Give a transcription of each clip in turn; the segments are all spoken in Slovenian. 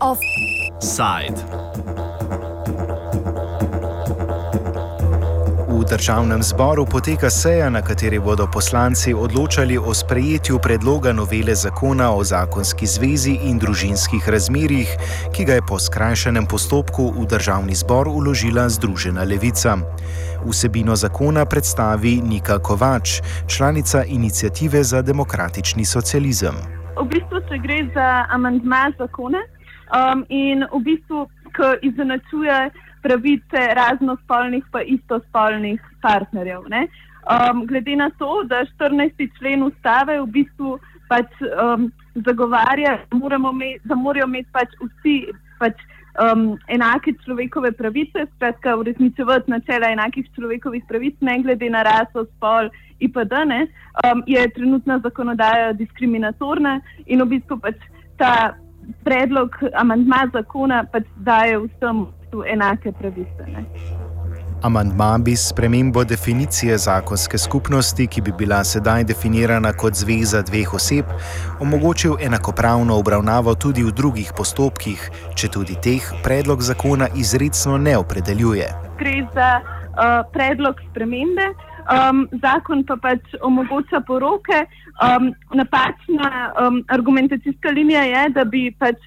Offside. V državnem zboru poteka seja, na kateri bodo poslanci odločali o sprejetju predloga novele zakona o zakonski zvezi in družinskih razmerjih, ki ga je po skrajšanem postopku v državni zbor uložila Združena levica. Vsebino zakona predstavi Nika Kovač, članica inicijative za demokratični socializem. V bistvu se gre za amantma zakone um, in v bistvu, ki izenačuje pravice raznospolnih in istospolnih partnerjev. Um, glede na to, da 14. člen ustave v bistvu pač, um, zagovarja, da, met, da morajo imeti pač vsi pač, um, enake človekove pravice, skratka, uresničevati načela enakih človekovih pravic, ne glede na raso, spol IPD, ne, um, je trenutna zakonodaja diskriminatorna in v bistvu pač ta predlog amantma zakona pač daje vsem enake pravice. Ne. Amandma bi s premembo definicije zakonske skupnosti, ki bi bila sedaj definirana kot zveza dveh oseb, omogočil enakopravno obravnavo tudi v drugih postopkih, če tudi teh predlog zakona izredno ne opredeljuje. Gre za uh, predlog spremembe, um, zakon pa pač omogoča poroke. Um, napačna um, argumentacijska linija je, da bi pač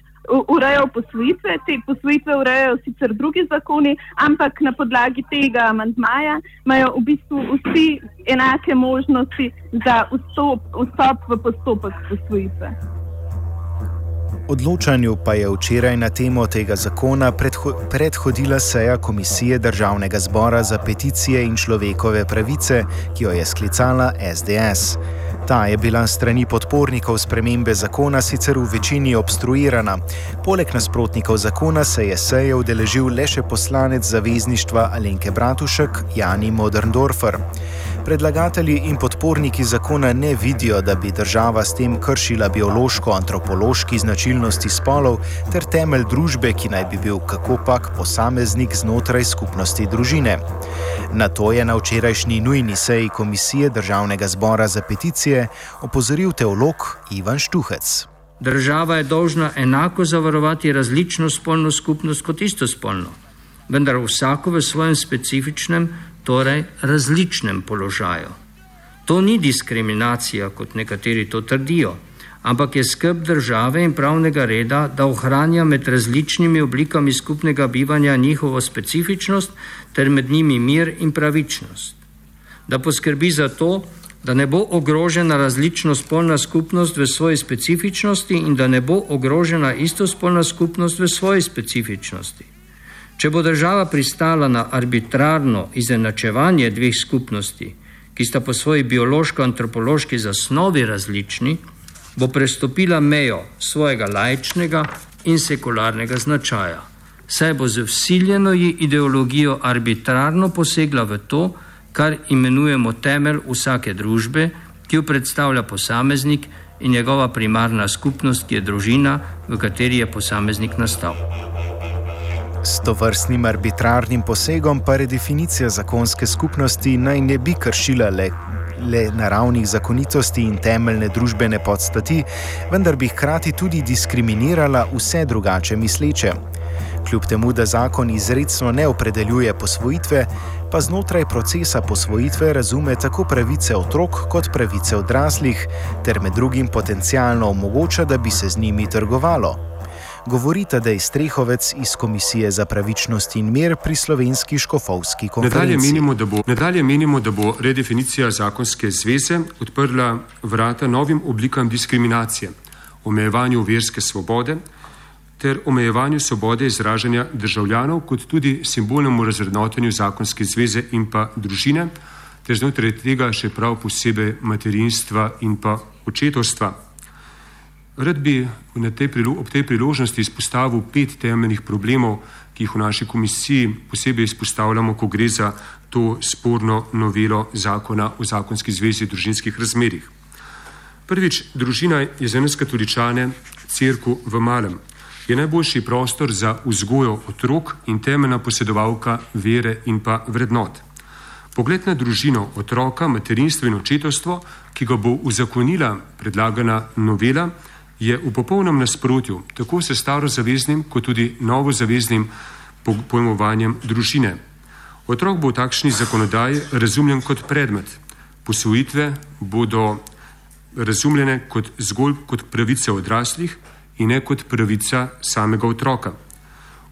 urejajo posvojitve, te posvojitve urejajo sicer drugi zakoni, ampak na podlagi tega amantmaja imajo v bistvu vsi enake možnosti za vstop, vstop v postopek posvojitve. Odločanju pa je včeraj na temo tega zakona predho predhodila seja Komisije Državnega zbora za peticije in človekove pravice, ki jo je sklicala SDS. Ta je bila strani podpornikov spremembe zakona sicer v večini obstruirana. Poleg nasprotnikov zakona se je seje udeležil le še poslanec zavezništva Alenke Bratušek Jani Moderndorfer. Predlagatelji in podporniki zakona ne vidijo, da bi država s tem kršila biološko-antropološki značilnosti spolov ter temelj družbe, ki naj bi bil kakopak posameznik znotraj skupnosti družine. Na to je na včerajšnji nujni seji Komisije Državnega zbora za peticije opozoril teolog Ivan Štuhec. Država je dolžna enako zavarovati različno spolno skupnost kot istospolno, vendar vsako v svojem specifičnem torej različnem položaju. To ni diskriminacija, kot nekateri to trdijo, ampak je skrb države in pravnega reda, da ohranja med različnimi oblikami skupnega bivanja njihovo specifičnost ter med njimi mir in pravičnost. Da poskrbi za to, da ne bo ogrožena različno spolna skupnost v svoji specifičnosti in da ne bo ogrožena istospolna skupnost v svoji specifičnosti. Če bo država pristala na arbitrarno izenačevanje dveh skupnosti, ki sta po svoji biološko-antropološki zasnovi različni, bo prestopila mejo svojega lajčnega in sekularnega značaja. Saj bo z vsiljeno ideologijo arbitrarno posegla v to, kar imenujemo temelj vsake družbe, ki jo predstavlja posameznik in njegova primarna skupnost, ki je družina, v kateri je posameznik nastal. S to vrstnim arbitrarnim posegom pa redefinicija zakonske skupnosti naj ne bi kršila le, le naravnih zakonitosti in temeljne družbene podstati, vendar bi hkrati tudi diskriminirala vse drugače misleče. Kljub temu, da zakon izredno ne opredeljuje posvojitve, pa znotraj procesa posvojitve razume tako pravice otrok kot pravice odraslih, ter med drugim potencialno omogoča, da bi se z njimi trgovalo govorita Dej Strehovec iz Komisije za pravičnost in mir pri slovenski škofovski konferenci. Nadalje menimo, bo, nadalje menimo, da bo redefinicija zakonske zveze odprla vrata novim oblikam diskriminacije, omejevanju verske svobode ter omejevanju svobode izražanja državljanov, kot tudi simbolnemu razrednotenju zakonske zveze in pa družine, ter znotraj tega še prav posebej materinstva in pa očetovstva. Rad bi tej, ob tej priložnosti izpostavil pet temeljnih problemov, ki jih v naši komisiji posebej izpostavljamo, ko gre za to sporno novelo zakona o zakonski zvezi družinskih razmerih. Prvič, družina je za nas katoličane crkvu v malem. Je najboljši prostor za vzgojo otrok in temeljna posedovalka vere in pa vrednot. Pogled na družino, otroka, materinstvo in očetovstvo, ki ga bo uzakonila predlagana novela, je v popolnem nasprotju tako s starozaveznim, kot tudi novozaveznim pojmovanjem družine. Otrok bo v takšni zakonodaji razumljen kot predmet. Posvojitve bodo razumljene kot zgolj kot pravice odraslih in ne kot pravica samega otroka.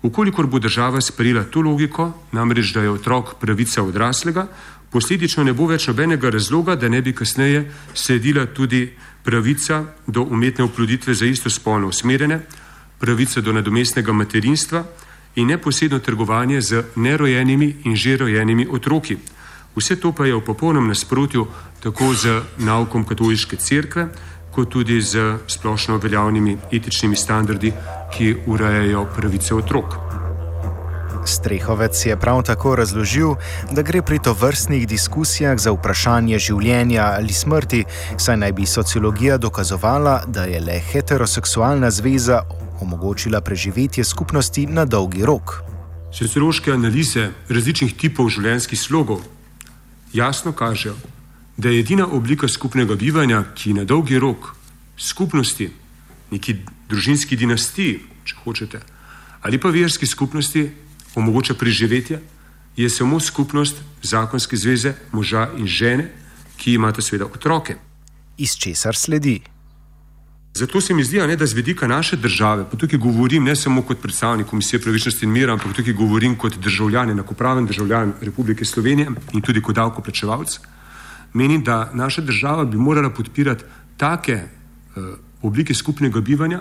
Ukolikor bo država sprejela to logiko, namreč da je otrok pravica odraslega, posledično ne bo več nobenega razloga, da ne bi kasneje sledila tudi pravica do umetne oploditve za isto spolno usmerjene, pravica do nadomestnega materinstva in neposredno trgovanje z nerojenimi in že rojenimi otroki. Vse to pa je v popolnem nasprotju tako z naukom katoliške cerkve, kot tudi z splošno veljavnimi etičnimi standardi, ki urejajo pravice otrok. Strehovec je prav tako razložil, da gre pri tovrstnih diskusijah za vprašanje življenja ali smrti, saj naj bi sociologija dokazovala, da je le heteroseksualna zveza omogočila preživetje skupnosti na dolgi rok. Sociološke analize različnih tipov življenjskih slogov jasno kažejo, da je edina oblika skupnega bivanja, ki na dolgi rok skupnosti, neki družinski dinastiji, če hočete, ali pa verski skupnosti omogoča preživetje, je samo skupnost zakonske zveze moža in žene, ki imata seveda otroke. Iz česar sledi? Zato se mi zdi, ne, da z vidika naše države, pa tukaj govorim ne samo kot predstavnik Komisije pravičnosti in mira, ampak tukaj govorim kot državljan, enakopraven državljan Republike Slovenije in tudi kot davkoplačevalc, menim, da naša država bi morala podpirati take uh, oblike skupnega bivanja,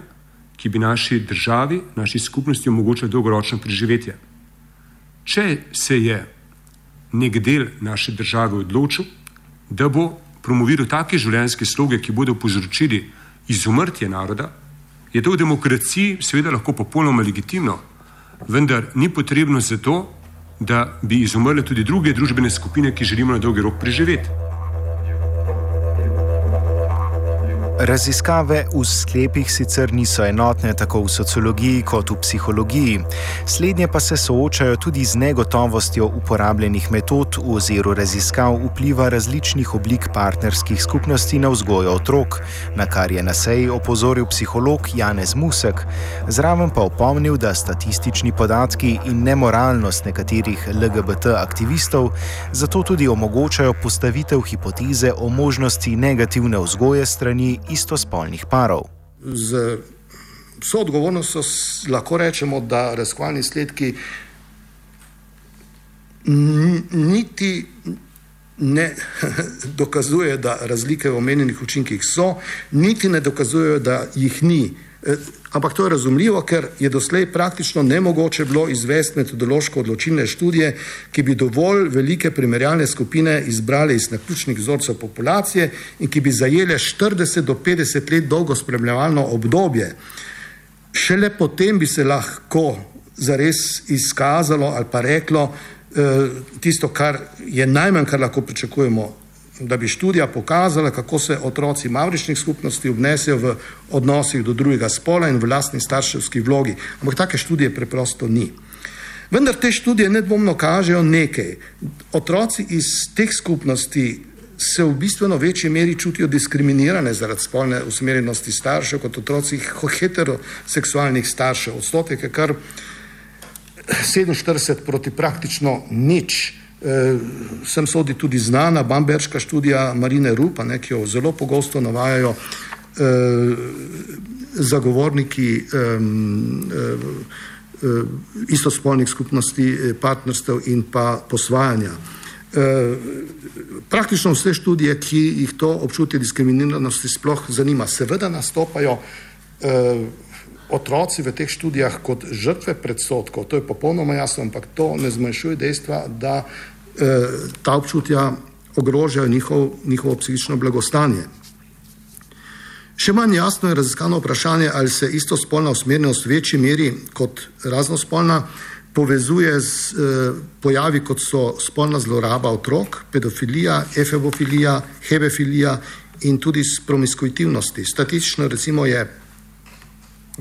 ki bi naši državi, naši skupnosti omogočali dolgoročno preživetje. Če se je nek del naše države odločil, da bo promoviral take življenjske sloge, ki bodo povzročili izumrtje naroda, je to v demokraciji seveda lahko popolnoma legitimno, vendar ni potrebno zato, da bi izumrle tudi druge družbene skupine, ki želimo na dolgi rok preživeti. Raziskave v sklepih sicer niso enotne tako v sociologiji kot v psihologiji, slednje pa se soočajo tudi z negotovostjo uporabljenih metod v oziru raziskav vpliva različnih oblik partnerskih skupnosti na vzgojo otrok, na kar je na seji opozoril psiholog Janez Musek, zraven pa opomnil, da statistični podatki in nemoralnost nekaterih LGBT aktivistov zato tudi omogočajo postavitev hipoteze o možnosti negativne vzgoje strani istospolnih parov. Z vso odgovornostjo lahko rečemo, da raziskovalni izsledki niti ne dokazujejo, da razlike v omenjenih učinkih so, niti ne dokazujejo, da jih ni. Eh, ampak to je razumljivo, ker je doslej praktično nemogoče bilo izvesti metodološko odločilne študije, ki bi dovolj velike primerjalne skupine izbrali iz naključnih vzorcev populacije in ki bi zajele 40 do 50 let dolgo spremljevalno obdobje. Šele potem bi se lahko zares izkazalo ali pa reklo eh, tisto, kar je najmanj, kar lahko pričakujemo da bi študija pokazala, kako se otroci mavričnih skupnosti obnesejo v odnosih do drugega spola in v lastni starševski vlogi. Ampak take študije preprosto ni. Vendar te študije nedvomno kažejo nekaj. Otroci iz teh skupnosti se v bistveno večji meri čutijo diskriminirane zaradi spolne usmerjenosti staršev kot otroci heteroseksualnih staršev. Odstotek je kar 47 proti praktično nič. Eh, sem sodi tudi znana bamberška študija Marine Rupa, ne, ki jo zelo pogosto navajajo eh, zagovorniki eh, eh, istospolnih skupnosti, eh, partnerstev in pa posvajanja. Eh, praktično vse študije, ki jih to občutje diskriminiranosti sploh zanima, seveda nastopajo eh, otroci v teh študijah kot žrtve predsotkov, to je popolnoma jasno, ampak to ne zmanjšuje dejstva, da eh, ta občutja ogrožajo njihov, njihovo psihično blagostanje. Še manj jasno je raziskano vprašanje, ali se istospolna usmerjenost v večji meri kot raznospolna povezuje z eh, pojavi, kot so spolna zloraba otrok, pedofilija, efebofilija, hebefilija in tudi s promiskuitivnosti. Statistično recimo je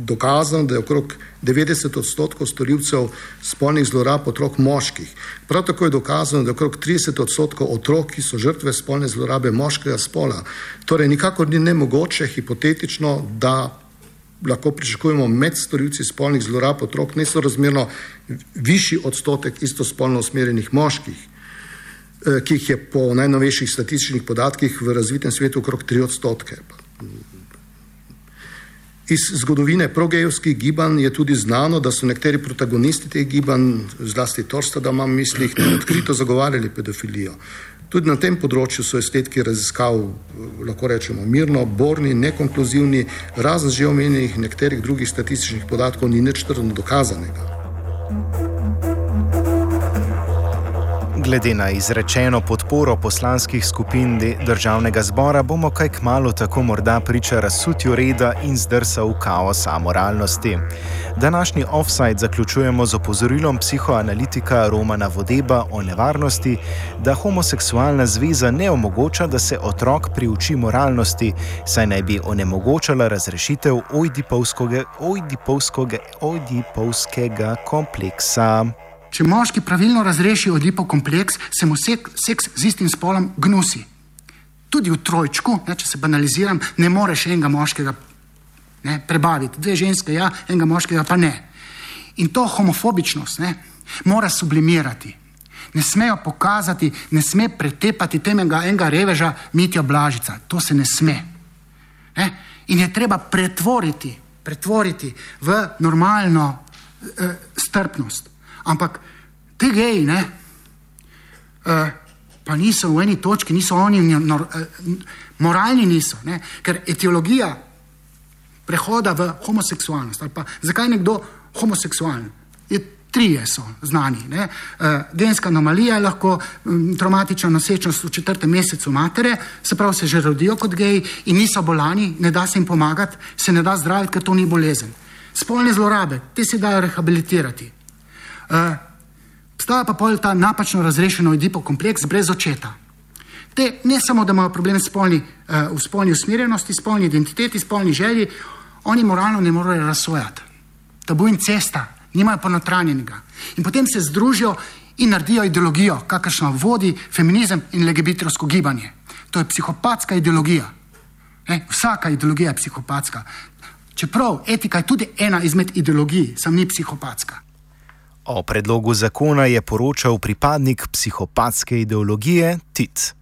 dokazano, da je okrog 90 odstotkov storilcev spolnih zlorab otrok moških. Prav tako je dokazano, da je okrog 30 odstotkov otrok, ki so žrtve spolne zlorabe moškega spola. Torej, nikakor ni nemogoče hipotetično, da lahko pričakujemo med storilci spolnih zlorab otrok nesorazmerno višji odstotek istospolno usmerjenih moških, eh, ki jih je po najnovejših statističnih podatkih v razvitem svetu okrog 3 odstotke. Iz zgodovine progejovskih gibanj je tudi znano, da so nekateri protagonisti teh gibanj, zlasti Torsta, da imam v mislih, odkrito zagovarjali pedofilijo. Tudi na tem področju so estetki raziskav, lahko rečemo, mirno, borni, nekonkluzivni, razen že omenjenih nekaterih drugih statističnih podatkov, ni nič trdno dokazanega. Glede na izrečeno podporo poslanskih skupin državnega zbora, bomo kaj kmalo tako morda priča razsutju reda in zdrsa v kaos amoralnosti. Današnji offside zaključujemo z opozorilom psihoanalitika Romana Vodeba o nevarnosti, da homoseksualna zveza ne omogoča, da se otrok priuči moralnosti, saj naj bi onemogočala razrešitev ojdipovskega, ojdipovskega, ojdipovskega kompleksa. Če moški pravilno razreši odlipov kompleks, se mu sek, seks z istim spolom gnusi. Tudi v trojčku, ne, če se banaliziram, ne moreš enega moškega ne, prebaviti. Dve ženske, ja, enega moškega pa ne. In to homofobičnost ne, mora sublimirati. Ne smejo pokazati, ne sme pretepati temega enega reveža Mitja Blažica. To se ne sme. Ne? In je treba pretvoriti, pretvoriti v normalno eh, strpnost. Ampak te geji, ne, uh, pa niso v eni točki, niso oni, nor, uh, moralni niso, ne, ker etiologija prehoda v homoseksualnost. Pa, zakaj je nekdo homoseksualen? Je, trije so znani. Uh, genska anomalija je lahko um, traumatična nosečnost v četrtem mesecu matere, se pravi, se že rodijo kot geji in niso bolani, ne da se jim pomagati, se ne da zdraviti, ker to ni bolezen. Spolne zlorabe, te se dajo rehabilitirati. Eh, obstaja pa pol ta napačno razrešeno Edipo kompleks brez očeta. Te ne samo, da imajo problem spolni, uh, v spolni usmerjenosti, spolni identiteti, spolni želji, oni moralno ne morejo razsojati. Tabu in cesta, nimajo ponotranjenega. In potem se združijo in naredijo ideologijo, kakršna vodi feminizem in legibitrovsko gibanje. To je psihopatska ideologija. Ne? Vsaka ideologija je psihopatska. Čeprav etika je tudi ena izmed ideologij, sam ni psihopatska. O predlogu zakona je poročal pripadnik psihopatske ideologije Tit.